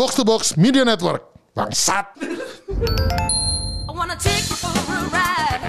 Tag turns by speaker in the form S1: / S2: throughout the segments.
S1: Box to Box Media Network. Bangsat.
S2: I wanna take you for a ride.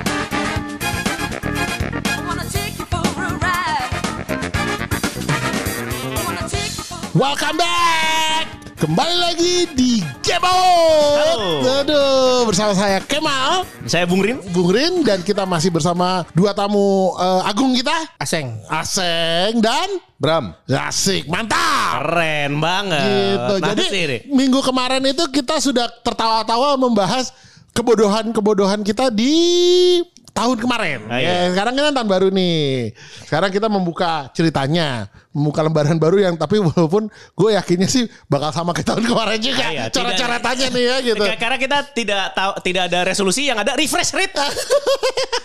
S1: Welcome back. Kembali lagi di Gebo.
S3: Halo.
S1: Aduh, bersama saya Kemal,
S3: Saya Bung Rin.
S1: Bung Rin dan kita masih bersama dua tamu eh, agung kita,
S4: Aseng.
S1: Aseng dan
S5: Bram.
S1: Asik. Mantap.
S3: Keren banget.
S1: Gitu.
S3: Nah,
S1: Jadi
S3: sih, Ri.
S1: minggu kemarin itu kita sudah tertawa-tawa membahas kebodohan-kebodohan kita di tahun kemarin.
S3: Ah, iya.
S1: Ya, sekarang kan tahun baru nih. Sekarang kita membuka ceritanya, membuka lembaran baru yang tapi walaupun gue yakinnya sih bakal sama kayak tahun kemarin juga.
S3: Iya,
S1: Cara-cara
S3: tidak-
S1: tanya nih ya gitu.
S3: Karena kita tidak tahu tidak ada resolusi yang ada refresh rate.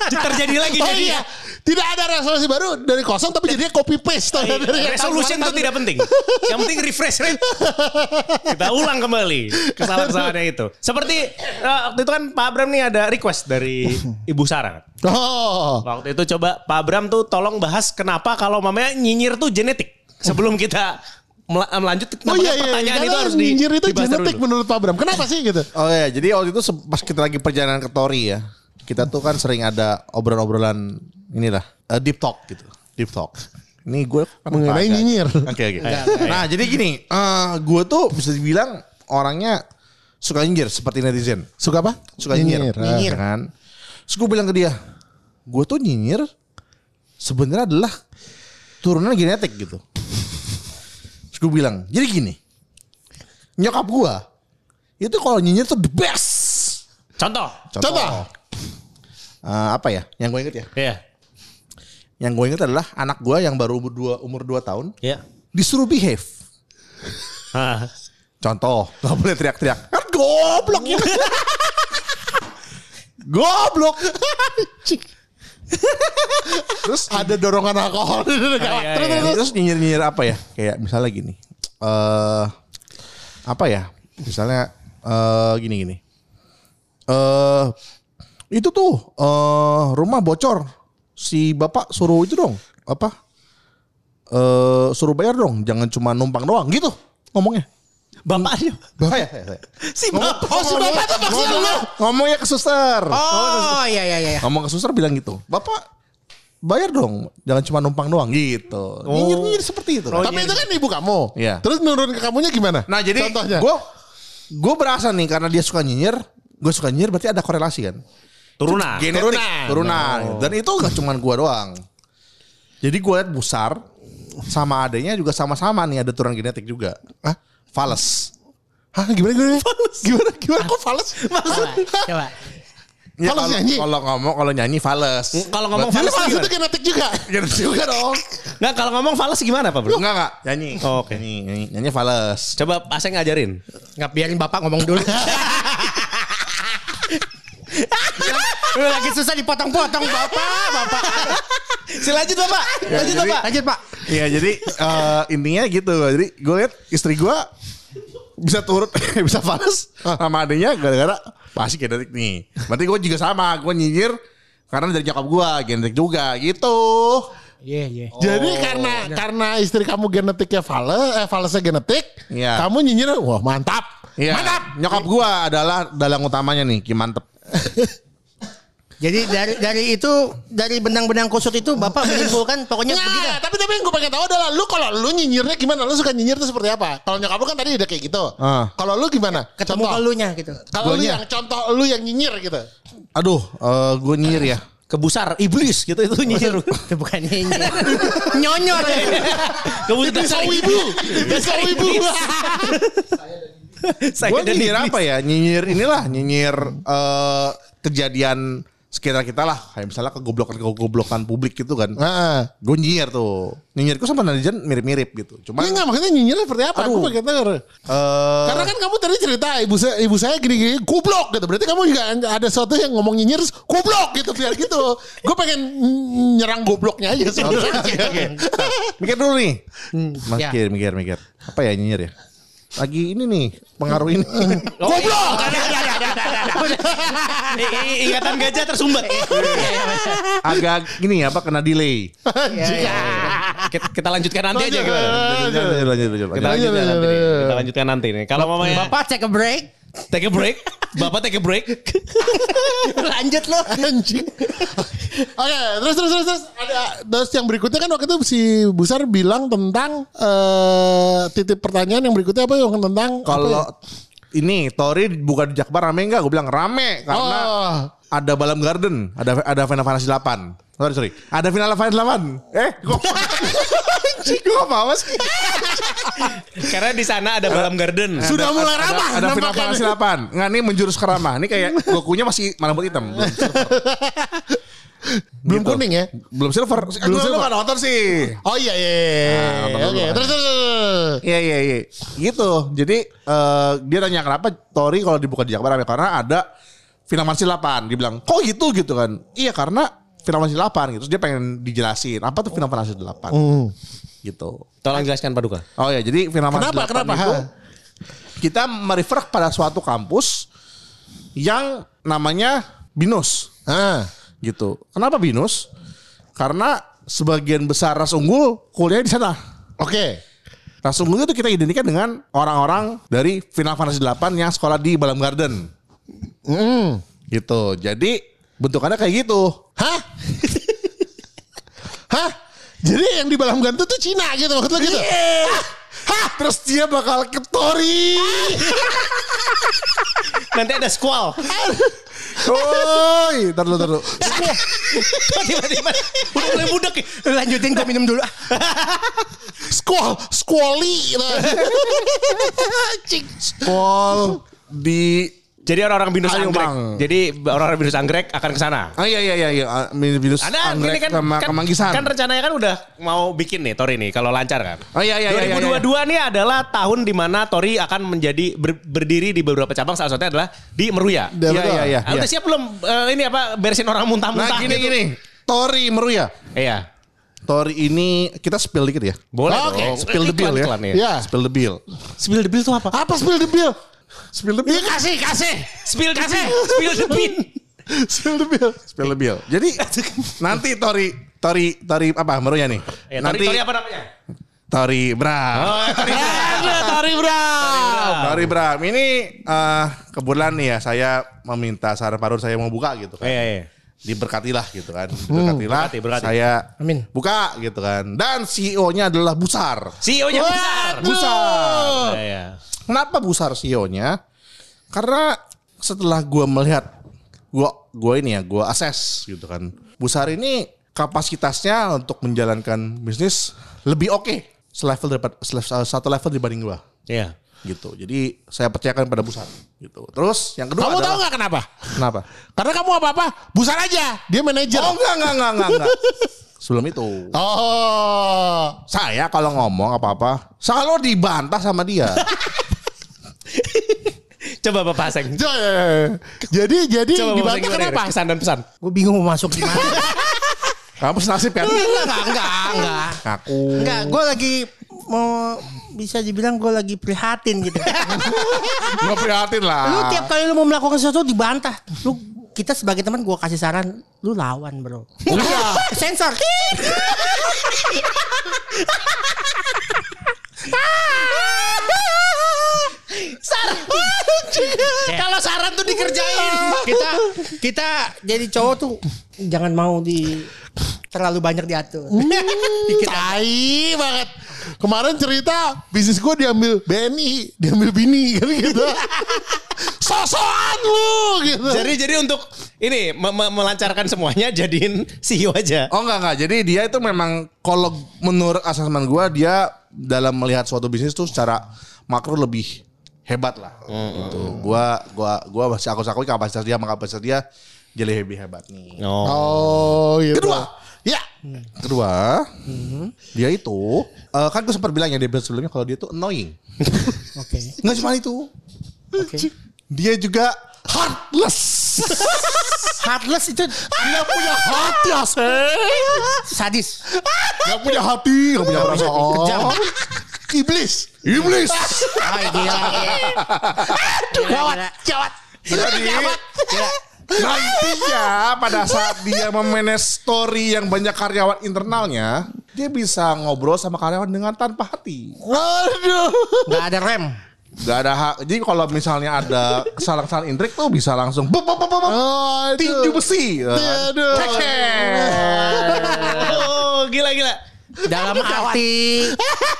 S3: Terjadi lagi
S1: Oh
S3: jadi.
S1: iya, tidak ada resolusi baru dari kosong tapi jadinya copy paste.
S3: Iya,
S1: dari tahun
S3: Resolution
S1: kemarin.
S3: itu tidak penting. Yang penting refresh rate. Kita ulang kembali kesalahan-kesalahannya itu. Seperti eh, waktu itu kan Pak Abram nih ada request dari Ibu Sarah.
S1: Oh.
S3: Waktu itu coba Pak Abram tuh tolong bahas kenapa kalau mamanya nyinyir tuh genetik. Sebelum kita mel- melanjut
S1: Oh iya iya,
S3: pertanyaan
S1: karena
S3: itu harus di
S1: nyinyir itu genetik
S3: dulu.
S1: menurut Pak Bram. Kenapa sih gitu?
S5: Oh ya, jadi waktu itu pas kita lagi perjalanan ke Tori ya, kita tuh kan sering ada obrolan-obrolan inilah eh, deep talk gitu, deep talk. Ini gue
S1: Mengenai nyinyir.
S5: Oke oke. Nah jadi gini, eh, gue tuh bisa dibilang orangnya suka nyinyir seperti netizen,
S1: Suka apa?
S5: suka nyinyir,
S1: Nyinyir.
S5: Ya kan. Terus gue bilang ke dia, gue tuh nyinyir sebenarnya adalah turunan genetik gitu. Terus gue bilang, jadi gini, nyokap gue itu kalau nyinyir tuh the best.
S3: Contoh.
S1: Contoh.
S5: Eh, apa ya? Yang gue inget ya.
S3: Iya.
S5: Yang gue inget adalah anak gue yang baru umur 2 umur 2 tahun
S3: Iya.
S5: disuruh behave. Contoh, gak boleh teriak-teriak. Kan goblok ya. goblok.
S1: Terus ada dorongan alkohol.
S3: iya,
S1: terus,
S3: iya.
S1: terus,
S5: Terus nyinyir-nyinyir apa ya? Kayak misalnya gini. Eh apa ya? Misalnya eh gini-gini. Eh itu tuh eh rumah bocor. Si bapak suruh itu dong. Apa? Eh suruh bayar dong. Jangan cuma numpang doang gitu ngomongnya.
S3: Bapaknya.
S5: Saya, saya, saya.
S3: Si bapak.
S1: Oh si bapak tuh maksudnya lu.
S5: Ngomongnya ke suster.
S4: Oh, iya iya iya.
S5: Ngomong ke suster bilang gitu. Bapak bayar dong. Jangan cuma numpang doang gitu. Nyinyir-nyinyir seperti itu.
S1: Tapi itu kan ibu kamu.
S5: Iya.
S1: Terus menurun ke kamunya gimana?
S5: Nah jadi
S1: Contohnya.
S5: gue gue berasa nih karena dia suka nyinyir, gue suka nyinyir berarti ada korelasi kan?
S3: Turunan.
S5: Genetik,
S1: Turunan.
S5: turunan. Dan itu gak cuma gue doang. Jadi gue liat besar sama adanya juga sama-sama nih ada turunan genetik juga.
S1: Hah?
S5: Fales.
S1: Hah gimana gimana? Gimana gimana kok fals?
S4: Coba, coba.
S5: Ya,
S1: Fales
S5: kalau-
S1: nyanyi?
S5: Kalau ngomong kalau nyanyi fales.
S3: Kalau ngomong
S1: Jadi
S3: fals
S1: fals
S3: gimana?
S1: itu genetik juga.
S5: Genetik juga dong.
S3: Nggak, kalau ngomong fals gimana Pak Bro?
S5: Enggak enggak nyanyi.
S3: Oh, oke.
S5: Nyanyi, nyanyi, nyanyi fales.
S3: Coba Aseng ngajarin.
S4: Nggak biarin bapak ngomong dulu. Lu lagi susah dipotong-potong bapak, bapak.
S3: Silanjut Bapak.
S5: Ya,
S3: Lanjut
S5: jadi-
S3: Bapak.
S4: Lanjut pak.
S5: Iya jadi eh, intinya gitu. Jadi gue lihat istri gue bisa turut bisa fals sama adanya gara-gara pasti genetik nih. Berarti gue juga sama. Gue nyinyir karena dari nyokap gue genetik juga gitu.
S4: Iya iya.
S1: Jadi karena karena istri kamu genetiknya fals, eh falsnya genetik,
S5: Iya.
S1: kamu nyinyir, wah mantap.
S5: Iya.
S1: Mantap.
S5: Nyokap gue adalah dalang utamanya nih, Ki mantep.
S4: Jadi dari dari itu dari benang-benang kusut itu bapak menyimpulkan pokoknya begitu.
S1: Nah, tapi tapi yang gue pengen tahu adalah lu kalau lu nyinyirnya gimana? Lu suka nyinyir tuh seperti apa? Kalau nyokap lu kan tadi udah kayak gitu.
S5: Ah.
S1: Kalau lu gimana?
S4: Ketemu
S1: Contoh.
S4: elunya gitu.
S1: Kalau lu yang contoh lu yang nyinyir gitu.
S5: Aduh, eh, gue nyinyir ya.
S3: Kebusar iblis gitu itu nyinyir.
S4: Itu bukan nyinyir. Nyonyor.
S3: Kebusar
S1: Bisa wibu. Bisa wibu.
S3: Saya
S5: Gue
S3: dan
S5: nyinyir apa ya? Nyinyir inilah, nyinyir eh, kejadian sekitar kita lah. Kayak misalnya kegoblokan-kegoblokan publik gitu kan.
S1: Nah,
S5: Gue nyinyir tuh. Nyinyirku sama netizen mirip-mirip gitu. Cuma
S1: Iya nggak maksudnya nyinyirnya seperti apa? Aku
S5: Aduh.
S1: pengen tahu.
S5: eh,
S1: Karena kan kamu tadi cerita ibu saya ibu saya gini-gini goblok gitu. Berarti kamu juga ada sesuatu yang ngomong nyinyir goblok gitu biar gitu. Gue pengen nyerang gobloknya aja sebenarnya.
S5: mikir dulu nih.
S4: ya.
S5: Mikir, mikir, mikir. Apa ya nyinyir ya? Lagi ini nih, pengaruh ini.
S1: Goblok.
S3: Ingatan gajah tersumbat.
S5: Agak gini apa kena delay.
S4: Iya, iya, iya.
S3: kita, kita lanjutkan nanti aja gimana?
S5: Lanjut, lanjut, lanjut, lanjut,
S3: Kita
S5: lanjut.
S3: lanjutkan nanti. Kita lanjutkan nanti nih. Kalau mamanya
S4: Bapak take a break.
S3: Take a break, bapak take a break.
S4: Lanjut lo.
S1: Anjing. Oke, terus terus terus terus ada terus yang berikutnya kan waktu itu si Busar bilang tentang eh titip pertanyaan yang berikutnya apa yang tentang
S5: Kalau
S1: apa
S5: ini Tori buka di Jakbar rame enggak? Gue bilang rame
S1: ya?
S5: karena
S1: Oh.
S5: ada Balam Garden, ada ada Final Fantasy 8. Sorry, sorry. Ada Final Fantasy 8. Eh, gue Anjing, gue apa sih?
S3: Karena di sana ada Balam Garden.
S1: Sudah
S5: Ada-
S1: mulai ramah
S5: Ada. Fantasy 8. Enggak, ini menjurus ke ramah. Ini kayak Gokunya masih malam putih hitam. Belum
S1: belum
S5: Gitu.
S1: kuning ya?
S5: Belum silver. Belum silver. Lu gak nonton sih.
S1: Oh iya iya. iya.
S5: Nah, nonton
S1: Oke, terus terus.
S5: Iya iya iya. Gitu. Jadi eh, dia tanya kenapa Tori kalau dibuka di Jakbar rame karena ada Final Fantasy 8. Dia bilang, "Kok gitu?" gitu kan. Iya, karena Final Fantasy 8 gitu. Terus dia pengen dijelasin apa tuh Final Fantasy 8.
S1: Hmm.
S5: Gitu.
S3: Tolong jelaskan Paduka.
S5: Oh ya, jadi Final Fantasy
S1: Kenapa
S5: 8
S1: kenapa?
S5: itu
S1: Ha?
S5: kita merefer pada suatu kampus yang namanya Binus
S1: Ah.
S5: gitu. Kenapa Binus? Karena sebagian besar ras unggul kuliah di sana.
S1: Oke.
S5: Ras unggul itu kita identikan dengan orang-orang dari Final Fantasy 8 yang sekolah di Balam Garden.
S1: Hmm.
S5: Gitu. Jadi bentukannya kayak gitu.
S1: Hah? Hah? Jadi yang di Balam Gantu tuh Cina gitu maksud lo gitu?
S5: Hah, terus dia bakal ke Tori.
S3: Nanti ada squall.
S5: Oi, tar dulu, tar dulu.
S3: Tiba-tiba udah mulai budak ya.
S4: Lanjutin gue minum dulu.
S1: Squall, squally.
S5: Pol di
S3: Jadi orang-orang binus
S5: Ayo,
S3: anggrek.
S5: Bang.
S3: Jadi orang-orang binus anggrek akan ke sana.
S5: Ah iya iya iya iya Ah, Binus
S3: Anda
S5: anggrek
S3: ini kan,
S5: sama
S3: kan,
S5: kemanggisan.
S3: kan rencananya kan udah mau bikin nih Tori nih kalau lancar kan.
S5: Oh iya iya iya. iya, iya.
S3: 2022 nih adalah tahun di mana Tori akan menjadi ber- berdiri di beberapa cabang salah satunya adalah di Meruya.
S1: Iya,
S5: Iya iya iya.
S3: Ah, Udah siap belum eh, ini apa beresin orang muntah-muntah
S5: Nah gini
S3: gitu?
S5: gini. Tori Meruya.
S3: Iya.
S5: Tori ini kita spill dikit ya.
S3: Boleh
S1: Oke,
S3: dong.
S5: Spill the bill ya.
S1: Ya.
S5: Spill the bill.
S3: Spill the bill itu apa?
S1: Apa spill the bill?
S5: Spill the
S1: Iya kasih, kasih.
S3: Spill the bill. Spill the bill.
S1: Spill the bill.
S5: Spill the bill. Jadi nanti Tori Tori Tori apa Meruya nih.
S3: Tori,
S5: nanti
S3: Tori apa namanya?
S5: Tori Bram.
S3: Oh, Tori.
S1: Ada Tori Bram.
S5: Tori Bram ini eh, kebetulan nih ya saya meminta saran Parur saya mau buka gitu kan.
S3: Iya, iya.
S5: Diberkatilah gitu kan. Diberkatilah.
S3: berkati, berkati.
S5: Saya
S4: Amin.
S5: buka gitu kan. Dan CEO-nya adalah Busar.
S3: CEO-nya besar.
S1: Waduh.
S5: Busar.
S3: Iya, iya.
S5: Kenapa Busar CEO-nya? Karena setelah gua melihat gua gua ini ya, gua assess gitu kan. Busar ini kapasitasnya untuk menjalankan bisnis lebih oke selevel daripada sele- satu level dibanding gua
S3: Iya.
S5: gitu. Jadi saya percayakan pada Busar gitu. Terus yang kedua
S1: Kamu tahu
S5: adalah
S1: nggak kenapa?
S5: kenapa?
S1: Karena kamu apa-apa, busar aja. Dia manajer.
S5: Oh enggak enggak enggak enggak. enggak. Sebelum itu
S1: Oh.
S5: saya kalau ngomong apa-apa selalu dibantah sama dia.
S3: Coba Bapak Aseng.
S1: Jadi jadi
S3: Coba
S1: dibantah
S3: gimana?
S1: kenapa?
S3: Kesan dan pesan.
S4: Gue bingung mau masuk di mana.
S5: Kamu senasib kan?
S4: enggak, enggak, enggak, enggak.
S5: Aku.
S4: Enggak, gue lagi mau bisa dibilang gue lagi prihatin gitu.
S5: Nggak prihatin lah.
S4: lu tiap kali lu mau melakukan sesuatu dibantah. Lu kita sebagai teman gue kasih saran, lu lawan bro. Sensor.
S3: Kalau saran tuh dikerjain.
S4: kita kita jadi cowok tuh jangan mau di terlalu banyak diatur. Dikit
S1: Tai banget. Kemarin cerita bisnis gue diambil BNI, diambil bini kan gitu. Sosokan lu gitu.
S3: Jadi jadi untuk ini me- me- melancarkan semuanya jadiin CEO aja.
S5: Oh enggak enggak. Jadi dia itu memang kalau menurut asesmen gua dia dalam melihat suatu bisnis tuh secara makro lebih hebat lah. Gitu. Gua gua gua masih aku akui kapasitas dia sama kapasitas dia jadi lebih hebat nih.
S3: Oh.
S1: Oh gitu.
S5: Kedua.
S1: Ya.
S5: Kedua, dia itu eh, kan gue sempat bilang ya di episode sebelumnya kalau dia tuh annoying.
S4: Oke.
S5: Nggak cuma itu.
S4: Oke.
S5: Dia juga heartless.
S4: Heartless itu
S5: dia punya hati asik.
S4: sadis.
S5: Gak punya hati, gak punya perasaan.
S4: Kejam.
S5: Iblis. Iblis.
S4: Ah, gila. Gila, gila.
S1: Jawat.
S5: Jadi, Nantinya pada saat dia memanage story yang banyak karyawan internalnya, dia bisa ngobrol sama karyawan dengan tanpa hati.
S1: Aduh.
S4: Nggak ada rem.
S5: Gak ada hak. Jadi kalau misalnya ada kesalahan-kesalahan intrik tuh bisa langsung bop, bop, bop, bop.
S1: Oh,
S5: tinju besi.
S1: Aduh.
S3: Oh, gila gila.
S4: Dalam arti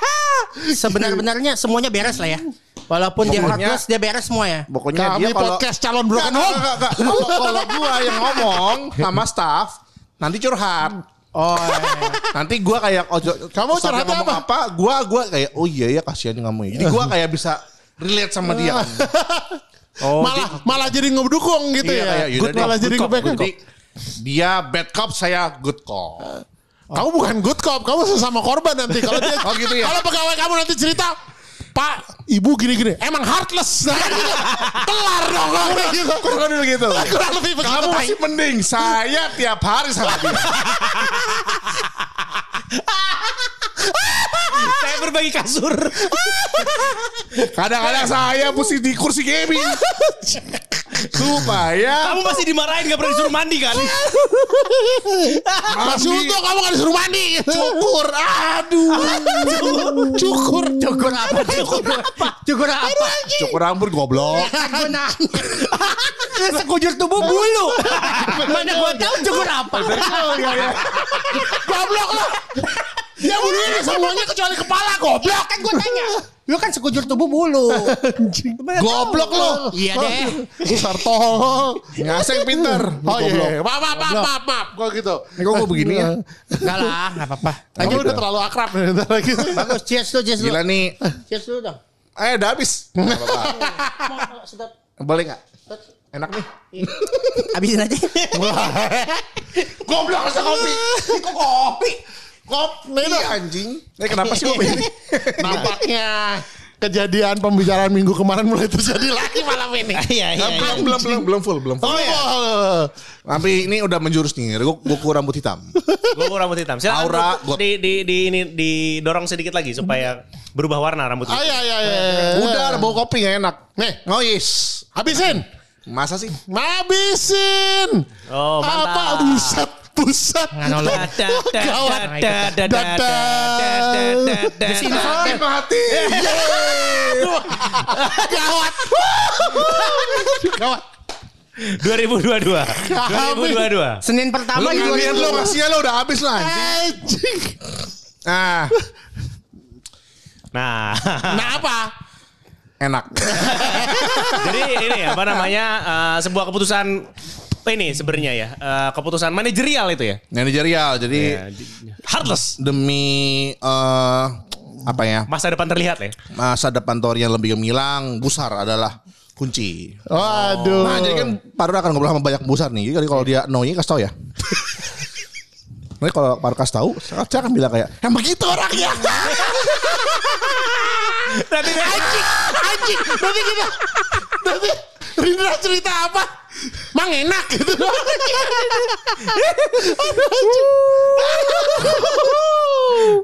S4: sebenar-benarnya semuanya beres lah ya. Walaupun dia heartless dia beres semua ya.
S5: Pokoknya
S1: Kami
S5: dia kalau
S1: podcast calon broken home.
S5: Kalau kalau gua yang ngomong sama staff nanti curhat.
S4: Oh, iya.
S5: Nanti gua kayak oh,
S1: Kamu curhatnya
S5: ngomong
S1: apa?
S5: apa? Gua gua kayak oh iya ya kasihan kamu ya. Jadi gua kayak bisa relate sama dia. kan.
S3: Oh,
S1: malah malah jadi ngedukung gitu
S5: Iya,
S1: ya.
S5: kayak,
S1: Good malah
S5: good
S1: jadi
S5: good cop. Dia bad cop, saya good cop.
S1: Kamu bukan good cop, kamu sesama korban nanti. Kalau dia,
S5: Oh, gitu ya?
S1: Kalau pegawai kamu nanti cerita, Pak, ibu gini-gini, emang heartless. Nah, Kelar dong. Kayak gitu.
S5: Kurang dulu gitu.
S1: Kurang lebih begitu.
S5: Kamu masih mending. Saya tiap hari sama dia.
S3: Saya berbagi kasur.
S5: Kadang-kadang saya mesti di kursi gaming. Supaya
S3: Kamu masih dimarahin gak pernah disuruh mandi kan?
S1: Masih untung kamu gak disuruh mandi.
S5: cukur. Aduh.
S1: Cukur.
S4: Cukur apa? Cukur apa? Cukur apa?
S5: Cukur rambut goblok.
S4: Sekujur tubuh bulu. Mana gua tahu cukur apa?
S1: Goblok lo. Dia bunuh ini semuanya kecuali kepala goblok.
S4: Kan gua tanya. Lu kan sekujur tubuh bulu.
S1: Goblok lo.
S4: Iya deh.
S1: Besar tol.
S5: Ngaseng pinter.
S1: Oh iya. Maaf, maaf, maaf, maaf, maaf. Kok gitu.
S5: Ini kok gue begini ya?
S4: Enggak lah, enggak apa-apa.
S1: Kamu udah terlalu akrab.
S4: Bagus, cheers lu, cheers lu.
S5: Gila nih.
S4: Cheers dulu dong.
S5: Eh udah habis. Nggak apa-apa. Boleh gak? Enak nih.
S4: Habisin aja.
S5: Goblok rasa kopi. Kok kopi? Kopi anjing. Eh kenapa sih kopi ini?
S1: Nampaknya kejadian pembicaraan minggu kemarin mulai terjadi lagi malam ini.
S3: Iya iya. iya.
S5: belum, belum, belum, belum full, belum full.
S1: Oh iya.
S5: Tapi ini udah menjurus nih. Gue gue rambut hitam.
S3: Gue rambut hitam. Silakan
S5: Aura, got.
S3: di, di, di, ini didorong sedikit lagi supaya berubah warna rambut.
S1: Ah
S3: kita.
S1: iya iya iya.
S5: Udah bau kopi gak enak.
S1: Nih.
S5: Ngois.
S1: Habisin.
S5: Masa sih?
S1: Habisin.
S3: Oh, mantap.
S1: Apa buset buset.
S4: Nganolog.
S1: Gawat.
S5: Mati mati.
S1: Gawat. Gawat.
S3: 2022. 2022.
S4: Senin pertama di
S5: ngeliat lo
S4: 2020.
S5: kasih lo udah habis lah. Nah,
S3: Nah,
S1: Nah apa?
S5: enak.
S3: jadi ini apa namanya eh, sebuah keputusan ini sebenarnya ya eh, keputusan manajerial itu ya.
S5: Manajerial. Jadi
S3: di- Heartless.
S5: demi eh apa ya?
S3: Masa depan terlihat ya.
S5: Masa depan Tori yang lebih gemilang, Busar adalah kunci.
S1: Waduh.
S5: Nah, jadi kan Paru akan ngobrol sama banyak Busar nih. Jadi kalau dia no kasih tau ya. Nanti kalau Paru kasih tahu, saya saya akan bilang kayak, yang begitu orangnya.
S3: Nanti
S1: anjing, anjing. Nanti kita, nanti Rindra cerita apa? Mang enak gitu.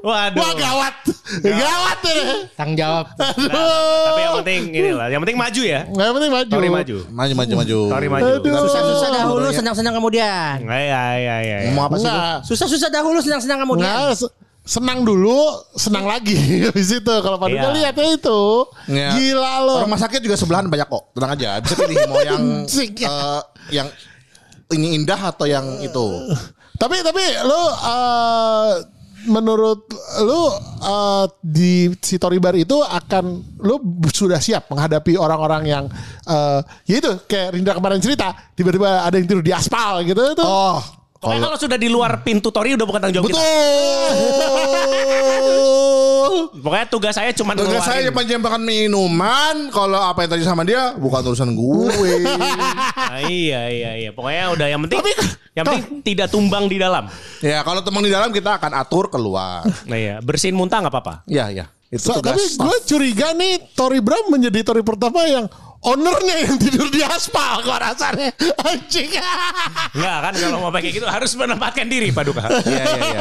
S3: Waduh.
S1: Wah gawat, gawat ini.
S4: Tanggung jawab.
S3: Tapi yang penting ini lah, yang penting maju ya.
S1: Nggak penting maju.
S3: Tori maju.
S5: Maju, maju, maju.
S3: Tori maju.
S4: Susah-susah dahulu, senang-senang kemudian.
S3: Iya iya iya iya.
S5: Mau apa sih?
S4: Susah-susah dahulu, senang-senang kemudian.
S1: Nggak, senang dulu, senang lagi. Habis itu kalau Pak Duka
S3: Iya.
S1: lihat ya itu.
S5: Iya.
S1: Gila lo.
S5: Rumah sakit juga sebelahan banyak kok. Tenang aja. Bisa pilih mau yang eh, yang ini indah atau yang itu.
S1: Tapi tapi lu eh, menurut lu eh, di si Toribar itu akan lu sudah siap menghadapi orang-orang yang eh, ya itu kayak Rindra kemarin cerita tiba-tiba ada yang tidur di aspal gitu itu.
S5: Oh,
S3: Pokoknya kalau sudah di luar pintu Tori udah bukan tanggung jawab kita.
S1: Betul.
S3: Pokoknya tugas saya cuma
S5: Tugas saya cuma jembakan minuman. Kalau apa yang tadi sama dia bukan urusan gue.
S3: Ah, iya iya iya. Pokoknya udah yang penting
S1: Tapi-
S3: yang penting tidak tumbang di dalam.
S5: ya kalau teman di dalam kita akan atur keluar.
S3: Nah iya, bersihin muntah nggak apa-apa.
S5: Ya ya. Itu
S1: So,
S5: tugas.
S1: tapi gue curiga nih Tori Bram menjadi Tori pertama yang ownernya yang tidur di aspal gua rasanya anjing.
S3: Enggak kan kalau mau pakai gitu harus menempatkan diri Pak Duka.
S5: Iya iya iya.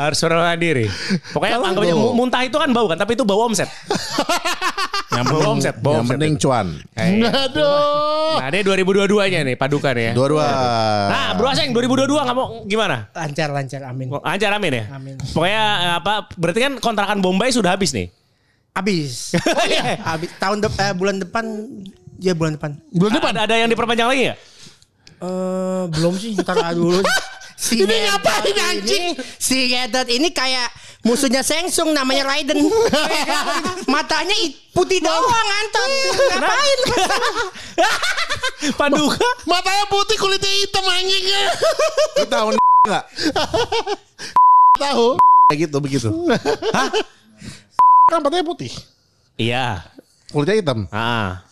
S3: harus menempatkan diri. Pokoknya
S1: Kalau
S3: anggap aja
S1: gua-
S3: mu- muntah itu kan bau kan, tapi itu bau omset.
S5: Yang
S3: Bau omset, bau
S5: yang
S3: omset
S5: penting cuan.
S3: Nah, iya.
S1: Aduh.
S3: Nah, dia 2022-nya nih Paduka nih ya.
S5: Dua-dua.
S3: Nah, Bro Aseng 2022 nggak mau gimana?
S4: Lancar lancar amin.
S3: Oh, Ancar amin ya?
S4: Amin.
S3: Pokoknya eh, apa berarti kan kontrakan Bombay sudah habis nih.
S4: Habis. Habis tahun dep- eh, bulan depan ya bulan depan.
S1: Bulan depan.
S3: Ada, ada yang diperpanjang lagi nggak?
S4: Eh belum sih, ntar dulu. Si
S1: Ini ngapain,
S4: ini-
S1: anjing?
S4: Si Ngetot ini kayak musuhnya Sengsung namanya Raiden. Matanya putih doang anton. Ngapain?
S3: Paduka.
S1: Matanya putih kulitnya hitam anjingnya.
S5: Lu tahu nggak?
S1: Tahu.
S5: Kayak gitu begitu.
S1: Kan matanya putih.
S3: Iya.
S5: Kulitnya hitam.
S3: Ah.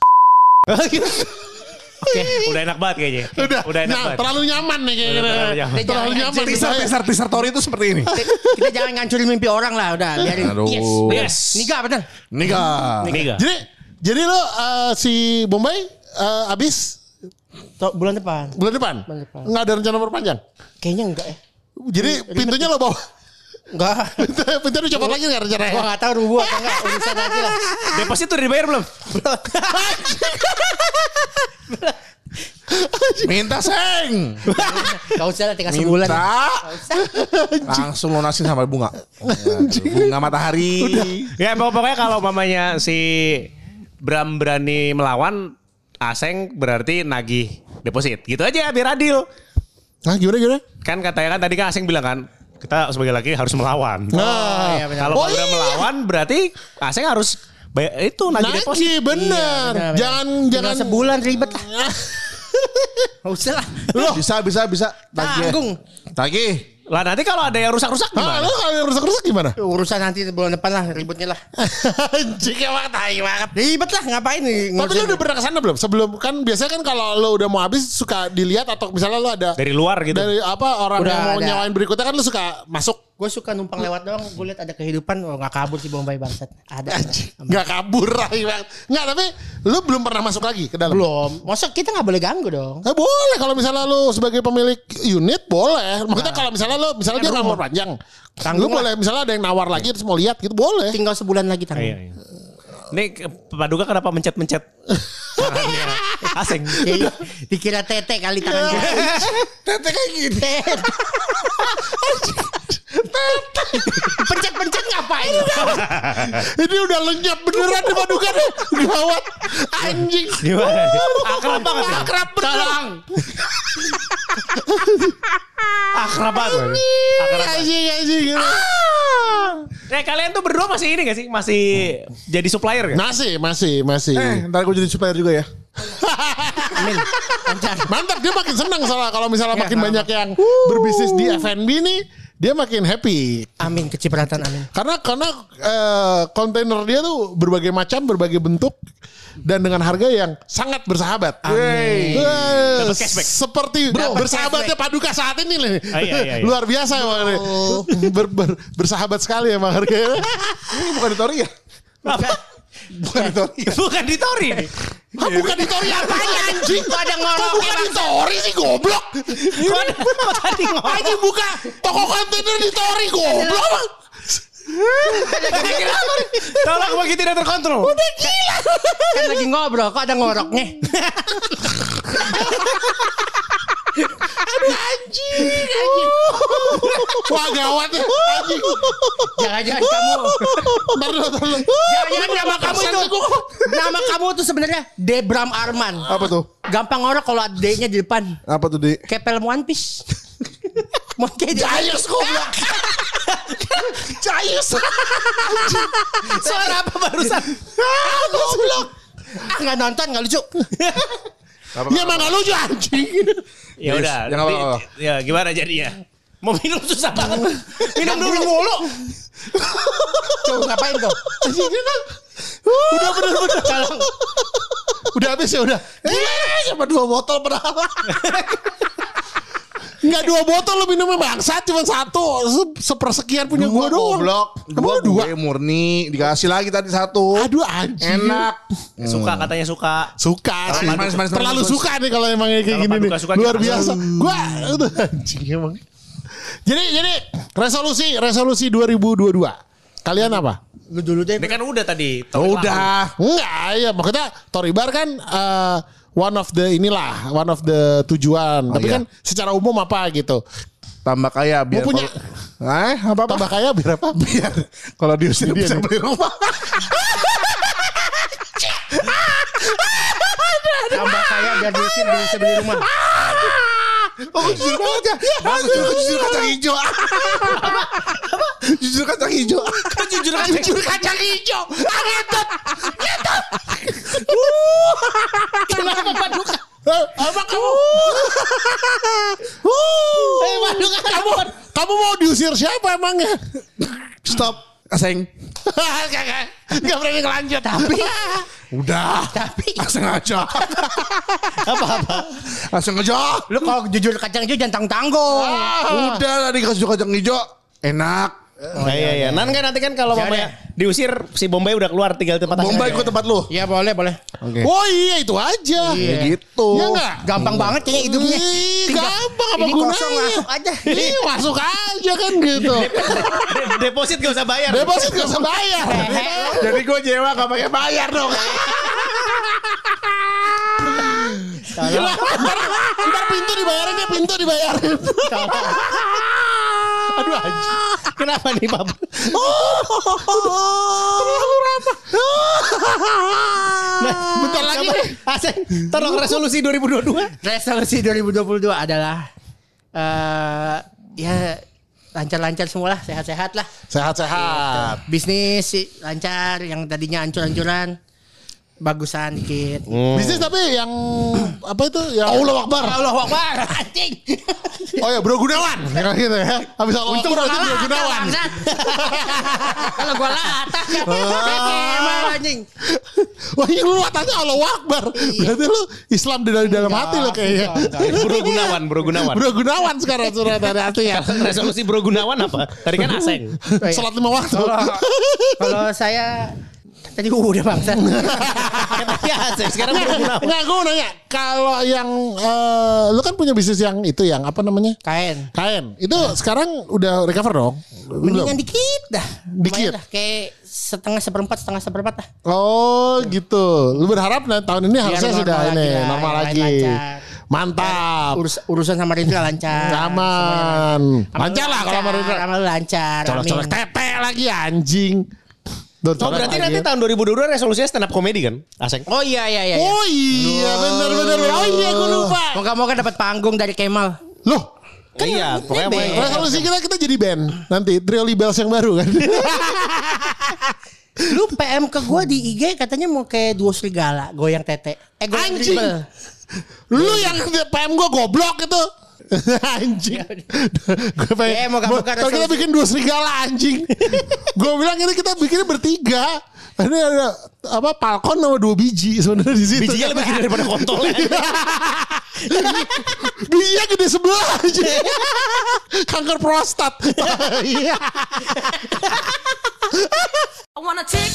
S3: Oke, udah enak banget kayaknya.
S1: Udah,
S3: udah enak
S1: nah,
S3: banget.
S1: terlalu nyaman nih kayaknya.
S3: Udah terlalu nyaman.
S1: Terlalu nyaman.
S5: Teaser, teaser, teaser story itu seperti ini.
S4: Kita jangan ngancurin mimpi orang lah, udah biarin.
S5: Aduh.
S4: Yes.
S3: Yes.
S4: Nikah betul.
S5: Nikah.
S3: Nih gak?
S1: Jadi, jadi lo eh, si Bombay eh, abis
S4: To- Bulan depan.
S1: bulan depan?
S4: Bulan depan.
S1: Nggak ada rencana perpanjang?
S4: Kayaknya enggak ya.
S1: Jadi pintunya lo bawa.
S4: Enggak.
S1: Pintu- Pintunya dicopot lagi nggak rencananya?
S4: Gua enggak tahu rubuh apa enggak. Urusan aja lah.
S3: Deposit udah dibayar belum?
S5: Minta seng.
S4: Enggak usah lah tinggal sebulan.
S5: Minta. Langsung lunasin sama bunga. Bunga matahari.
S3: ya pokok- pokoknya kalau mamanya si Bram berani melawan, Aseng berarti nagih deposit. Gitu aja biar adil.
S1: Nah gimana gimana?
S3: Kan katanya kan tadi kan Aseng bilang kan, kita sebagai laki harus melawan.
S1: Nah,
S4: iya, benar.
S3: Kalau
S1: Oh,
S3: udah
S1: iya.
S3: melawan berarti Aseng harus bayar itu nagih deposit.
S1: Bener.
S4: benar, benar.
S1: Jangan
S4: Tinggal
S1: jangan
S4: sebulan ribet lah. Enggak usah lah.
S5: Bisa, bisa, bisa. Tagih.
S4: Tanggung.
S5: Tagih.
S3: Lah nanti kalau ada yang rusak-rusak gimana?
S1: lo kalau yang rusak-rusak gimana?
S4: Urusan nanti bulan depan lah ributnya lah.
S1: Anjing emang tai banget.
S4: Ribet lah ngapain nih?
S1: Tapi lu udah pernah ke sana belum? Sebelum kan biasanya kan kalau lo udah mau habis suka dilihat atau misalnya lo ada
S3: Dari luar gitu.
S1: dari apa orang
S4: Udah
S1: yang mau
S4: ada.
S1: nyawain berikutnya kan lo suka masuk
S4: Gue suka numpang lewat doang. Gue lihat ada kehidupan. Oh nggak kabur si Bombay bangsat. Ada.
S1: nggak kabur banget. Nggak tapi lo belum pernah masuk lagi ke dalam.
S4: Belum. Masa kita nggak boleh ganggu dong.
S1: Eh, boleh kalau misalnya lo sebagai pemilik unit boleh. Maksudnya kalau misalnya lo misalnya dia nggak mau panjang,
S4: Tanggung lah.
S1: boleh misalnya ada yang nawar lagi terus mau lihat gitu boleh.
S4: Tinggal sebulan lagi
S3: Iya,
S4: tanggung.
S3: iya. Ini ke- Paduka kenapa mencet-mencet tangannya Aseng?
S4: Jadi, dikira tete kali tangan gue.
S5: Tete kayak gini.
S4: Pencet-pencet ngapain?
S1: Ini udah lenyap beneran di paduka nih. Gawat. Anjing.
S3: Gimana? Akrab banget ya?
S1: Akrab beneran.
S3: Akrab banget. Akrab banget.
S1: Anjing anjing.
S3: Eh kalian tuh berdua masih ini gak sih? Masih jadi supplier gak?
S1: Masih, masih, masih.
S5: Eh, ntar gue jadi supplier juga ya.
S4: Amin.
S1: Mantap dia makin senang soalnya kalau misalnya
S4: Ya,
S1: makin banyak yang berbisnis di F&B nih, dia makin happy.
S4: Amin. Kecipratan amin.
S1: Karena karena eh, kontainer dia tuh berbagai macam, berbagai bentuk dan dengan harga yang sangat bersahabat.
S4: Amin.
S3: Cashback.
S1: Seperti bersahabatnya Paduka saat ini nih.
S3: Ah, iya, iya, iya.
S1: Luar biasa emang nih. Ber- ber- bersahabat sekali emang harganya.
S5: Ini bukan di Tori ya?
S3: Apa?
S5: Bukan di Tori ya?
S3: Bukan di Tori nih.
S1: Hah, bukan di Tori apa anjing?
S4: Kok ada
S1: Kok
S4: ngoroknya,
S1: bukan di Tori sih goblok?
S3: Tadi ngomong?
S1: Anjing buka toko kontainer di Tori goblok.
S3: Tolong bagi tidak terkontrol.
S4: Kan lagi ngobrol. Kok ada ngoroknya?
S1: Wah gawat ya anjing.
S4: Jangan-jangan kamu. Jangan-jangan nama kamu itu. Nama kamu tuh sebenarnya Debram Arman.
S5: Apa tuh?
S4: Gampang ngorok kalau ada D-nya di depan.
S5: Apa tuh, Di?
S4: Kayak film One Piece. Mau kayak
S1: Jayus goblok. Jayus.
S3: Suara apa barusan?
S1: Ah, goblok.
S4: Ah nggak nonton nggak lucu.
S1: Ya emang gak lucu anjing.
S3: Ya udah.
S5: Ya, nggak
S3: nanti-
S5: apa-apa.
S3: Ya gimana jadinya? Mau minum susah banget. Minum dulu mulu.
S4: Tuh ngapain tuh?
S1: Udah bener-bener.
S4: Kalau
S1: Udah habis ya udah. Gila cuma dua botol padahal. Enggak dua botol lo minumnya bangsat cuma satu Se- sepersekian punya gua doang.
S5: goblok. Dua,
S1: dua?
S5: gue murni. Dikasih lagi tadi satu.
S1: Aduh anjing.
S5: Enak.
S3: Suka katanya suka.
S1: Suka sih.
S5: manis, manis,
S1: Terlalu
S5: manis, manis.
S1: suka nih kalau emang kayak gini nih. Luar biasa. Gua aduh, anjing emang. Jadi jadi resolusi resolusi 2022. Kalian apa?
S4: Lu dulu deh.
S3: Ini kan udah tadi.
S5: Oh, udah.
S1: Enggak, ya maksudnya Tory Bar kan eh, one of the inilah, one of the tujuan. Tapi
S5: iya.
S1: kan secara umum apa gitu.
S5: Tambah kaya biar
S1: punya-
S5: kalau- Eh, apa apa?
S1: Tambah kaya biar apa?
S5: biar kalau diusir bisa beli rumah.
S4: Tambah kaya biar diusir bisa beli rumah.
S5: Oh, jujur banget ya. Bagus jujur, jujur kacang hijau. jujur kacang hijau.
S3: jujur kan
S1: Jujur kacang hijau. Ah, ngetot. Ngetot.
S4: Kenapa paduka?
S1: Apa kamu?
S4: Eh, paduka
S1: kamu kamu mau diusir siapa emangnya?
S5: Stop. Aseng.
S1: Gak berani ngelanjut. Tapi
S5: Udah.
S4: Tapi
S5: Aseng aja.
S4: apa-apa?
S5: Aseng aja.
S4: Lu kalau jujur kacang hijau jangan tanggung-tanggung.
S5: Udah tadi kasih kacang hijau. Enak.
S3: Oh, iya iya. Nan kan nanti kan kalau
S4: Ya
S3: mamanya diusir si Bombay udah keluar tinggal tempat
S5: Bombay ke tempat lu.
S4: Ya boleh boleh.
S5: Oke.
S1: Oh iya itu aja.
S5: Ya gitu.
S1: Ya enggak?
S4: Gampang banget kayaknya hidupnya.
S1: Gampang apa
S4: ini
S1: gunanya?
S4: kosong masuk aja.
S1: Ih, masuk aja kan gitu.
S3: De- Deposit gak usah bayar.
S1: Deposit gak usah bayar.
S5: Jadi gue nyewa gak pakai bayar dong.
S1: ntar, ntar pintu dibayarin ya pintu dibayarin. Aduh anjing.
S4: Kenapa nih Pak?
S1: Terlalu ramah.
S4: Bentar lagi.
S3: Aseng, tolong resolusi 2022.
S4: Resolusi 2022 adalah eh ya lancar-lancar semua lah, sehat-sehat lah.
S1: Sehat-sehat.
S4: Bisnis sih lancar, yang tadinya hancur-hancuran bagusan dikit.
S1: Bisnis tapi yang apa itu? Yang Allah Akbar.
S4: Allah Akbar, anjing.
S1: Oh ya Bro Gunawan. Kayak gitu ya. Habis Allah
S4: Untung
S1: Akbar
S4: gua
S1: berarti Bro Gunawan.
S4: bangsat. Kalau gua latah kan. Emang anjing.
S1: Wah ini lu tanya Allah Akbar. Berarti lu Islam dari dalam hati lu kayaknya.
S3: Bro Gunawan, Bro Gunawan.
S1: Bro Gunawan sekarang surat dari hati ya.
S3: Resolusi Bro Gunawan apa? Tadi kan Aseng.
S1: Salat lima waktu.
S4: Kalau saya tadi udah bangsat.
S3: Tadi Aseng, sekarang Bro Gunawan.
S1: Enggak gue nanya Kalau yang eh, Lu kan punya bisnis yang itu Yang apa namanya
S4: Kain.
S1: Kain Itu sekarang udah recover dong
S4: Mendingan dikit dah.
S1: Dikit?
S4: Dah. Kayak setengah seperempat setengah seperempat dah.
S1: Oh gitu Lu berharap nah, tahun ini harusnya
S4: normal
S1: sudah
S4: lagi
S1: ini
S4: lah,
S1: Normal lagi
S4: lancar.
S1: Mantap
S4: Urus, urusan sama Rindra lancar.
S1: Aman Lancar lah kalau sama Rindra
S4: Sama lancar.
S1: Colok-colok tete lagi anjing Duh,
S3: Oh berarti nanti tahun 2022 resolusinya stand up comedy kan? Aseng.
S4: Oh iya iya iya. iya.
S1: Oh iya bener bener Oh iya gue lupa
S4: Moga-moga dapat panggung dari Kemal.
S1: Loh
S3: Kan iya, pokoknya
S4: band.
S3: mau-
S1: Resolusi kita kita jadi band Nanti Trio Libels yang baru kan
S4: Lu PM ke gua di IG katanya mau kayak duo serigala, goyang tete. Eh goyang
S1: Anjing.
S4: dribble.
S1: Lu yang PM gue goblok itu. anjing. gue pengen.
S4: Ya, moga-moga
S1: Kalau kita bikin dua serigala anjing. gue bilang ini kita bikinnya bertiga. Ini ada apa Falcon sama dua biji sebenarnya di situ.
S3: Bijinya lebih gede daripada kontolnya.
S1: Bijinya gede sebelah aja. Kanker prostat. Iya.
S2: I wanna take